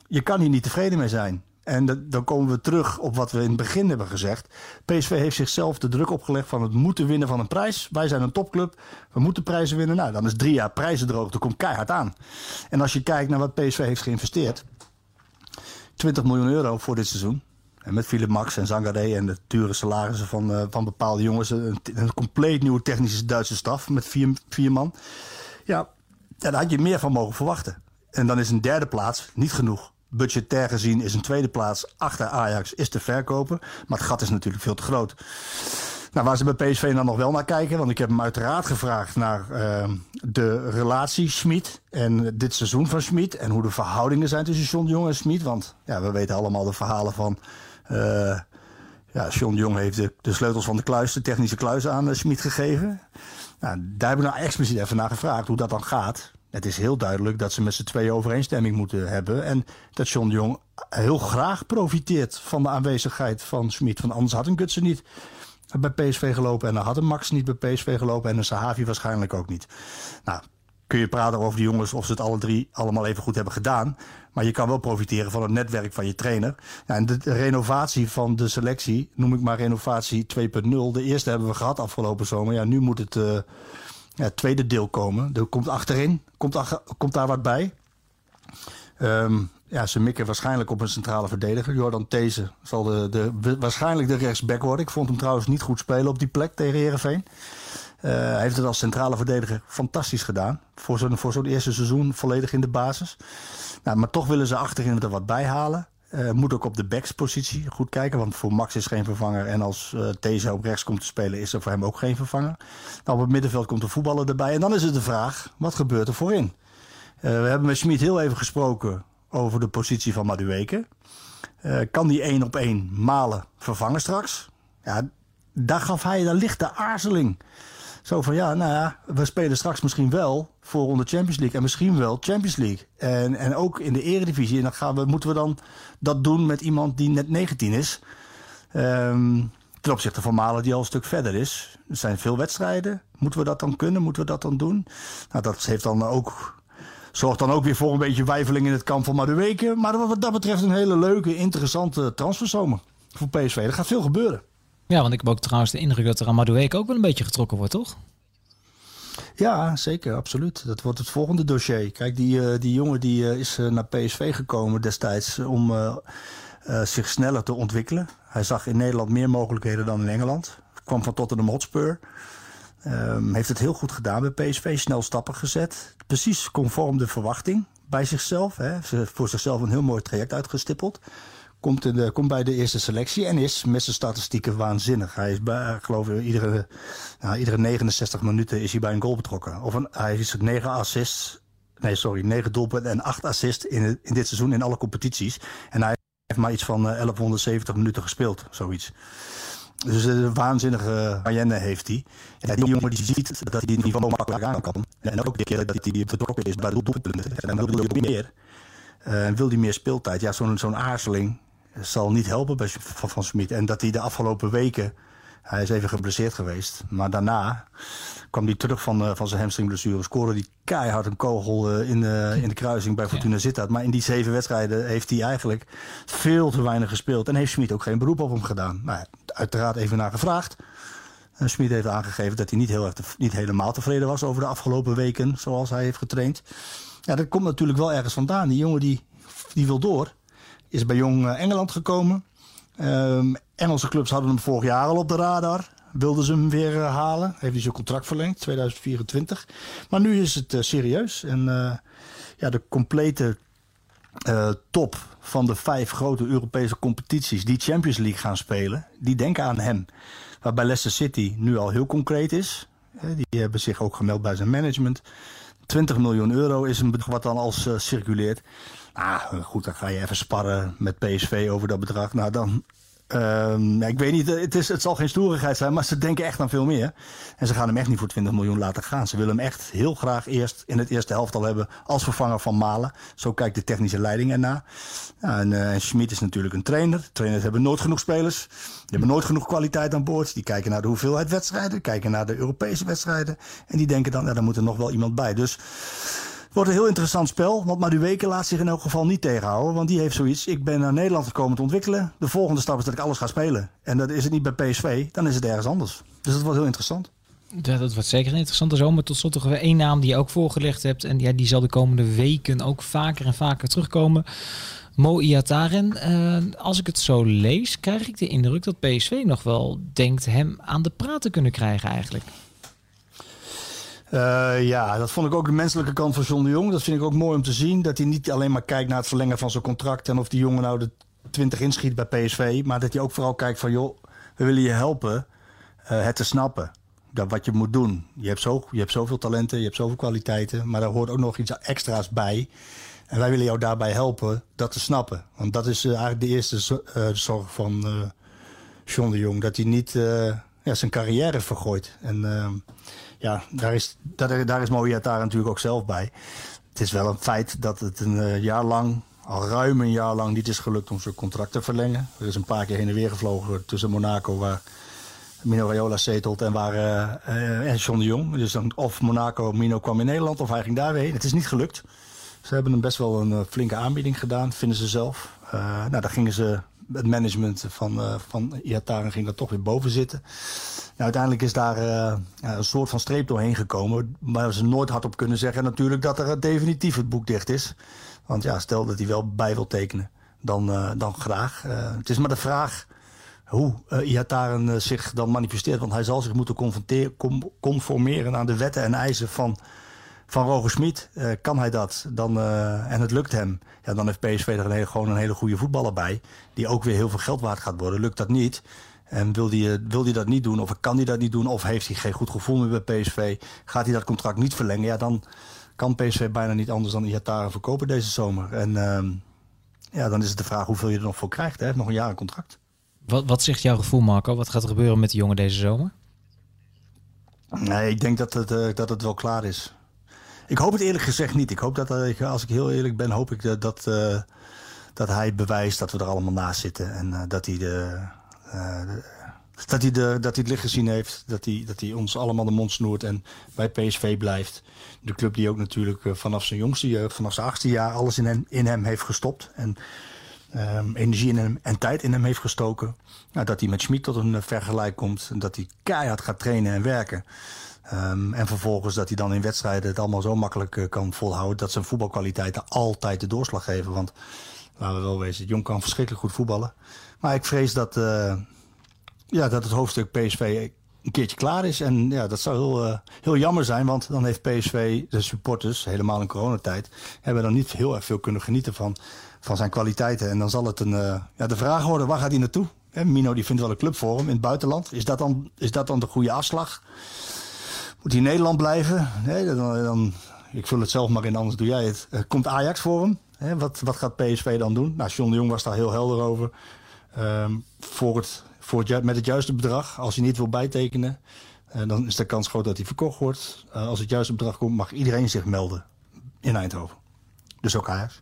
[SPEAKER 2] Je kan hier niet tevreden mee zijn. En dan komen we terug op wat we in het begin hebben gezegd. PSV heeft zichzelf de druk opgelegd van het moeten winnen van een prijs. Wij zijn een topclub, we moeten prijzen winnen. Nou, dan is drie jaar prijzendroogte, komt keihard aan. En als je kijkt naar wat PSV heeft geïnvesteerd. 20 miljoen euro voor dit seizoen. En met Philip Max en Zangaré en de dure salarissen van, uh, van bepaalde jongens. Een, een, compleet nieuwe technische Duitse staf met vier, vier man. Ja, ja, daar had je meer van mogen verwachten. En dan is een derde plaats niet genoeg. Budgetair gezien is een tweede plaats achter Ajax is te verkopen. Maar het gat is natuurlijk veel te groot. Nou, waar ze bij PSV dan nog wel naar kijken, want ik heb hem uiteraard gevraagd naar uh, de relatie Schmid en dit seizoen van Schmid en hoe de verhoudingen zijn tussen John Jong en Schmid. Want ja, we weten allemaal de verhalen van. Uh, ja, Jong heeft de, de, sleutels van de kluis, de technische kluis aan uh, Schmid gegeven. Nou, daar hebben we nou expliciet even naar gevraagd hoe dat dan gaat. Het is heel duidelijk dat ze met z'n tweeën overeenstemming moeten hebben. En dat John Jong heel graag profiteert van de aanwezigheid van Smit. Van anders had een Gutsen niet bij PSV gelopen. En dan had een Max niet bij PSV gelopen. En een Sahavi waarschijnlijk ook niet. Nou, kun je praten over die jongens of ze het alle drie allemaal even goed hebben gedaan. Maar je kan wel profiteren van het netwerk van je trainer. Ja, en de renovatie van de selectie, noem ik maar renovatie 2.0. De eerste hebben we gehad afgelopen zomer. Ja, nu moet het ja, tweede deel komen. Er komt achterin, komt, komt daar wat bij. Um, ja, ze mikken waarschijnlijk op een centrale verdediger. Jordan These zal de, de, waarschijnlijk de rechtsback worden. Ik vond hem trouwens niet goed spelen op die plek tegen Herenveen. Uh, hij heeft het als centrale verdediger fantastisch gedaan. Voor zo'n eerste seizoen volledig in de basis. Nou, maar toch willen ze achterin er wat bij halen. Uh, moet ook op de backspositie goed kijken, want voor Max is geen vervanger. En als uh, These op rechts komt te spelen, is er voor hem ook geen vervanger. Nou, op het middenveld komt de voetballer erbij. En dan is het de vraag, wat gebeurt er voorin? Uh, we hebben met Schmid heel even gesproken over de positie van Madueke. kan die één op één malen vervangen straks? Ja, daar gaf hij een lichte aarzeling. Zo van ja, nou ja, we spelen straks misschien wel voor onder Champions League en misschien wel Champions League. En, en ook in de eredivisie. En dan gaan we, moeten we dan dat doen met iemand die net 19 is. Um, ten opzichte van Malen die al een stuk verder is. Er zijn veel wedstrijden. Moeten we dat dan kunnen? Moeten we dat dan doen? Nou, dat heeft dan ook, zorgt dan ook weer voor een beetje wijfeling in het kamp van Madueke. Maar wat dat betreft een hele leuke, interessante transferzomer voor PSV. Er gaat veel gebeuren.
[SPEAKER 1] Ja, want ik heb ook trouwens de indruk dat er aan Madueke ook wel een beetje getrokken wordt, toch?
[SPEAKER 2] Ja, zeker, absoluut. Dat wordt het volgende dossier. Kijk, die, uh, die jongen die uh, is uh, naar PSV gekomen destijds om zich sneller te ontwikkelen. Hij zag in Nederland meer mogelijkheden dan in Engeland. Kwam van Tottenham Hotspur. Um, heeft het heel goed gedaan bij PSV, snel stappen gezet. Precies conform de verwachting bij zichzelf. Hè. Voor zichzelf een heel mooi traject uitgestippeld. Komt, in de, komt bij de eerste selectie en is met zijn statistieken waanzinnig. Hij is bij, geloof ik, iedere, nou, iedere 69 minuten is hij bij een goal betrokken. Of hij is 9 assists, nee sorry, 9 doelpunten en 8 assists in, in dit seizoen in alle competities. En hij heeft maar iets van 1170 eh, minuten gespeeld, zoiets. Dus een waanzinnige Mayenne heeft hij. Ja, die jongen die ziet dat hij die niveau makkelijk aan kan. En ook de keer dat hij betrokken is bij doelpunten. En dan wil hij meer. Wil hij meer speeltijd. Ja, zo'n zo'n aarzeling zal niet helpen bij Van, van Smit. En dat hij de afgelopen weken, hij is even geblesseerd geweest. Maar daarna kwam hij terug van, uh, van zijn hamstringblessure. Scoorde die keihard een kogel uh, in, de, in de kruising bij Fortuna ja. Sittard. Maar in die zeven wedstrijden heeft hij eigenlijk veel te weinig gespeeld. En heeft Smit ook geen beroep op hem gedaan. Nou, uiteraard even naar gevraagd. Uh, Smit heeft aangegeven dat hij niet, heel erg niet helemaal tevreden was over de afgelopen weken. Zoals hij heeft getraind. Ja, dat komt natuurlijk wel ergens vandaan. Die jongen die, die wil door. Is bij Jong eh, Engeland gekomen. Um, Engelse clubs hadden hem vorig jaar al op de radar. Wilden ze hem weer uh, halen. Heeft hij zijn contract verlengd, 2024. Maar nu is het uh, serieus. En ja, de complete top van de vijf grote Europese competities die Champions League gaan spelen, die denken aan hem. Waarbij Leicester City nu al heel concreet is. Die hebben zich ook gemeld bij zijn management. 20 miljoen euro is een wat dan als circuleert. Nou, goed, dan ga je even sparren met PSV over dat bedrag. Nou, dan. Um, ik weet niet, het, is, het zal geen stoerigheid zijn, maar ze denken echt aan veel meer. En ze gaan hem echt niet voor 20 miljoen laten gaan. Ze willen hem echt heel graag eerst in het eerste helft al hebben als vervanger van Malen. Zo kijkt de technische leiding ernaar. En uh, Schmid is natuurlijk een trainer. Trainers hebben nooit genoeg spelers. Die hebben nooit genoeg kwaliteit aan boord. Die kijken naar de hoeveelheid wedstrijden, kijken naar de Europese wedstrijden. En die denken dan, ja, daar moet er nog wel iemand bij. Dus Wordt een heel interessant spel, want Madueke laat zich in elk geval niet tegenhouden. Want die heeft zoiets, ik ben naar Nederland gekomen te ontwikkelen. De volgende stap is dat ik alles ga spelen. En dat is het niet bij PSV, dan is het ergens anders. Dus dat wordt heel interessant.
[SPEAKER 1] Ja, dat wordt zeker een interessante zomer. Tot slot nog één naam die je ook voorgelegd hebt. En ja, die zal de komende weken ook vaker en vaker terugkomen. Mo Iataren. Uh, als ik het zo lees, krijg ik de indruk dat PSV nog wel denkt hem aan de praat te kunnen krijgen eigenlijk.
[SPEAKER 2] Uh, ja, dat vond ik ook de menselijke kant van John de Jong. Dat vind ik ook mooi om te zien. Dat hij niet alleen maar kijkt naar het verlengen van zijn contract... en of die jongen nou de 20 inschiet bij PSV... maar dat hij ook vooral kijkt van... joh, we willen je helpen uh, het te snappen. Dat wat je moet doen. Je hebt, zo, je hebt zoveel talenten, je hebt zoveel kwaliteiten... maar daar hoort ook nog iets extra's bij... En wij willen jou daarbij helpen dat te snappen. Want dat is uh, eigenlijk de eerste zorg van John de Jong. Dat hij niet ja, zijn carrière vergooit. En ja, daar is, daar, daar is Moviata natuurlijk ook zelf bij. Het is wel een feit dat het een uh, jaar lang, al ruim een jaar lang, niet is gelukt om zijn contract te verlengen. Er is een paar keer heen en weer gevlogen tussen Monaco, waar Mino Raiola zetelt, en waar uh, en John de Jong. Dus dan, of Monaco, Mino kwam in Nederland, of hij ging daarheen. Het is niet gelukt. Ze hebben hem best wel een flinke aanbieding gedaan, vinden ze zelf. nou, daar gingen ze het management van, uh, van Iataren ging er toch weer boven zitten. Nou, uiteindelijk is daar uh, een soort van streep doorheen gekomen. Maar ze nooit hardop kunnen zeggen natuurlijk dat er definitief het boek dicht is. Want ja, stel dat hij wel bij wil tekenen, dan, uh, dan graag. het is maar de vraag hoe Iataren zich dan manifesteert. Want hij zal zich moeten conformeren aan de wetten en eisen van van Roger Smit. kan hij dat dan, en het lukt hem, ja, dan heeft PSV er een hele, gewoon een hele goede voetballer bij. Die ook weer heel veel geld waard gaat worden. Lukt dat niet, en wil hij, wil hij dat niet doen, of kan hij dat niet doen, of heeft hij geen goed gevoel meer bij PSV, gaat hij dat contract niet verlengen, ja, dan kan PSV bijna niet anders dan Iataren verkopen deze zomer. En ehm, ja, dan is het de vraag hoeveel je er nog voor krijgt. Hij heeft nog een jaar contract.
[SPEAKER 1] Wat, wat zegt jouw gevoel, Marco? Wat gaat er gebeuren met de jongen deze zomer?
[SPEAKER 2] Nee, ik denk dat het, uh, dat het wel klaar is. Ik hoop het eerlijk gezegd niet. Ik hoop dat, uh, als ik heel eerlijk ben, hoop ik dat, dat, uh, dat hij bewijst dat we er allemaal naast zitten. En dat hij de, dat hij, de, dat hij het licht gezien heeft. Dat hij, dat hij ons allemaal de mond snoert en bij PSV blijft. De club die ook natuurlijk eh, vanaf zijn jongste jeugd, vanaf zijn achtste jaar, alles in hem, in hem heeft gestopt. En um, energie in hem en tijd in hem heeft gestoken. Nou, dat hij met Schmid tot een vergelijk komt. En dat hij keihard gaat trainen en werken. Um, en vervolgens dat hij dan in wedstrijden het allemaal zo makkelijk uh, kan volhouden. Dat zijn voetbalkwaliteiten altijd de doorslag geven. Want laten we wel wezen, Jong kan verschrikkelijk goed voetballen. Maar ik vrees dat, uh, ja, dat het hoofdstuk PSV een keertje klaar is. En ja, dat zou heel, uh, heel jammer zijn, want dan heeft PSV, de supporters, helemaal in coronatijd, hebben dan niet heel erg veel kunnen genieten van, van zijn kwaliteiten. En dan zal het een, ja, de vraag worden, waar gaat hij naartoe? Mino die vindt wel een club voor hem in het buitenland. Is dat dan, is dat dan de goede afslag? Moet hij in Nederland blijven? Nee, dan, dan, ik vul het zelf maar in, anders doe jij het. Uh, komt Ajax voor hem? He, wat, wat gaat PSV dan doen? Nou, John de Jong was daar heel helder over. Um, voor het voor het, met het juiste bedrag. Als hij niet wil bijtekenen, uh, dan is de kans groot dat hij verkocht wordt. Uh, als het juiste bedrag komt, mag iedereen zich melden in Eindhoven. Dus ook Ajax.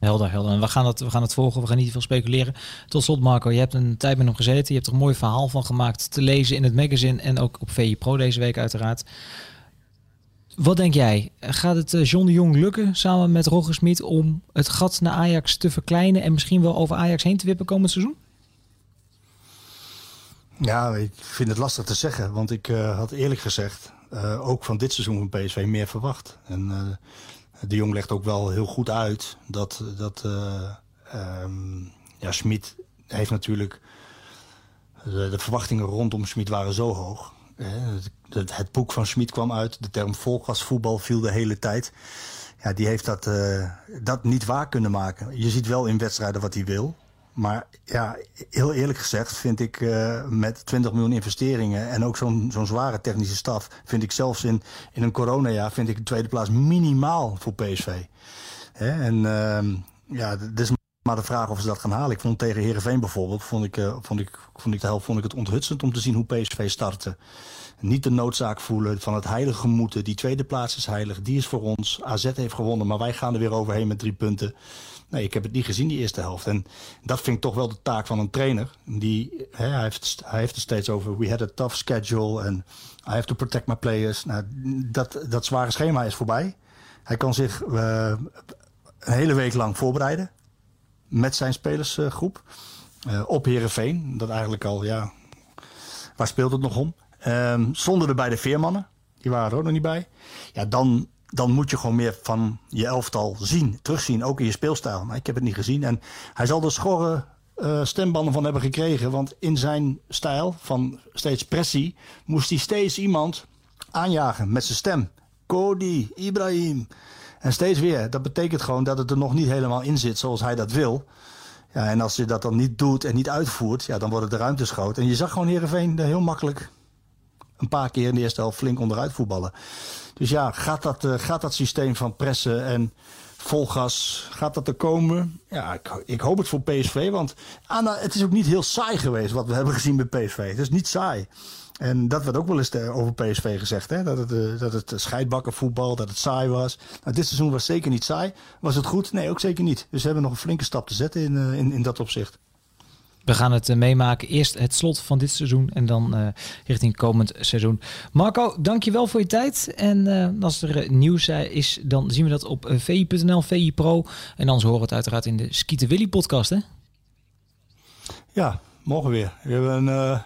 [SPEAKER 1] Helder, helder. En we gaan, het, we gaan het volgen, we gaan niet veel speculeren. Tot slot Marco, je hebt een tijd met hem gezeten. Je hebt er een mooi verhaal van gemaakt te lezen in het magazine en ook op VI Pro deze week uiteraard. Wat denk jij? Gaat het eh, John de Jong lukken samen met Roger Smit om het gat naar Ajax te verkleinen en misschien wel over Ajax heen te wippen komend seizoen?
[SPEAKER 2] Ja, ik vind het lastig te zeggen. Want ik uh, had eerlijk gezegd uh, ook van dit seizoen van PSV meer verwacht. En de Jong legt ook wel heel goed uit dat, dat um, ja, Smit heeft natuurlijk... De, verwachtingen rondom Smit waren zo hoog. Het, het boek van Smit kwam uit. De term volgasvoetbal viel de hele tijd. Ja, die heeft dat, dat niet waar kunnen maken. Je ziet wel in wedstrijden wat hij wil. Maar ja, heel eerlijk gezegd vind ik uh, met 20 miljoen investeringen en ook zo'n zo'n zware technische staf, vind ik zelfs in, in een coronajaar, vind ik de tweede plaats minimaal voor PSV. Hè? En uh, ja, het is maar de vraag of ze dat gaan halen. Ik vond tegen Herenveen bijvoorbeeld, vond ik, uh, vond ik, vond ik de helft vond ik het onthutsend om te zien hoe PSV startte. Niet de noodzaak voelen van het heilige moeten. Die tweede plaats is heilig, die is voor ons. AZ heeft gewonnen, maar wij gaan er weer overheen met drie punten. Nee, ik heb het niet gezien, die eerste helft. En dat vind ik toch wel de taak van een trainer. Die, hè, hij, heeft, hij heeft het steeds over, we had a tough schedule en I have to protect my players. Nou, dat, dat zware schema is voorbij. Hij kan zich uh, een hele week lang voorbereiden met zijn spelersgroep. Uh, op Herenveen, dat eigenlijk al, ja, waar speelt het nog om? Zonder er bij de veermannen, die waren er ook nog niet bij. Ja, dan dan moet je gewoon meer van je elftal zien, terugzien, ook in je speelstijl. Maar ik heb het niet gezien. En hij zal er schorre uh, stembanden van hebben gekregen. Want in zijn stijl van steeds pressie moest hij steeds iemand aanjagen met zijn stem. Cody, Ibrahim. En steeds weer. Dat betekent gewoon dat het er nog niet helemaal in zit zoals hij dat wil. Ja, en als je dat dan niet doet en niet uitvoert, ja, dan worden de ruimtes groot. En je zag gewoon Heerenveen heel makkelijk een paar keer in de eerste helft flink onderuit voetballen. Dus ja, gaat dat, uh, gaat dat systeem van pressen en vol gas, gaat dat er komen? Ja, ik, ik hoop het voor PSV, want Anna, het is ook niet heel saai geweest wat we hebben gezien bij PSV. Het is niet saai. En dat werd ook wel eens over PSV gezegd, hè? Dat, het, uh, dat het scheidbakkenvoetbal, dat het saai was. Nou, dit seizoen was zeker niet saai. Was het goed? Nee, ook zeker niet. Dus we hebben nog een flinke stap te zetten in, in, in dat opzicht.
[SPEAKER 1] We gaan het uh, meemaken. Eerst het slot van dit seizoen en dan uh, richting komend seizoen. Marco, dankjewel voor je tijd. En uh, als er nieuws is, dan zien we dat op vi.nl, VI Pro. En anders horen we het uiteraard in de Skieten Willy podcast, hè?
[SPEAKER 2] Ja, morgen weer. We hebben een...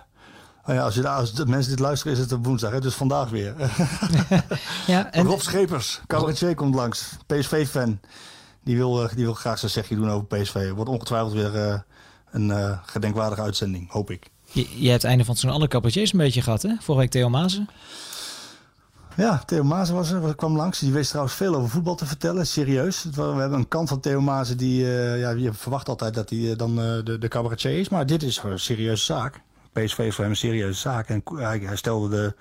[SPEAKER 2] Oh ja, als, je, als de mensen dit luisteren, is het op woensdag. Hè? Dus vandaag weer. ja, en... Rob Schepers, cabaretier, komt langs. PSV-fan. Die wil, die wil graag zijn zegje doen over PSV. Wordt ongetwijfeld weer een uh, gedenkwaardige uitzending, hoop ik.
[SPEAKER 1] Je, je hebt het einde van zo'n alle cabaretiers een beetje gehad, hè? Vorige week Theo Mazen.
[SPEAKER 2] Ja, Theo Maas was er, kwam langs. Die wist trouwens veel over voetbal te vertellen, serieus. We hebben een kant van Theo Maas die, uh, ja, je verwacht altijd dat hij uh, dan uh, de, de cabaretier is. Maar dit is een serieuze zaak. PSV is voor hem een serieuze zaak. En hij, hij stelde de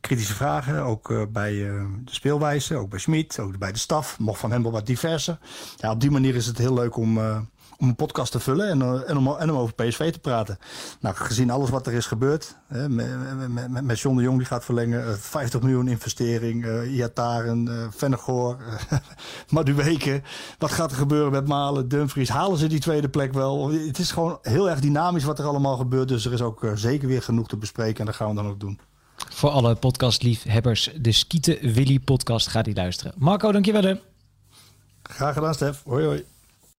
[SPEAKER 2] kritische vragen, ook bij de speelwijze, ook bij Schmid, ook bij de staf. Mocht van hem wel wat diverser. Ja, op die manier is het heel leuk om om een podcast te vullen en, en, om, en om over PSV te praten. Nou, gezien alles wat er is gebeurd, hè, met, met, met John de Jong die gaat verlengen, 50 miljoen investering, uh, Iataren, uh, Vennegoor, uh, Maduweke. Wat gaat er gebeuren met Malen, Dumfries? Halen ze die tweede plek wel? Het is gewoon heel erg dynamisch wat er allemaal gebeurt. Dus er is ook zeker weer genoeg te bespreken en dat gaan we dan ook doen.
[SPEAKER 1] Voor alle podcastliefhebbers, de Skieten Willy podcast gaat die luisteren. Marco, dankjewel. Hè.
[SPEAKER 2] Graag gedaan, Stef. Hoi hoi.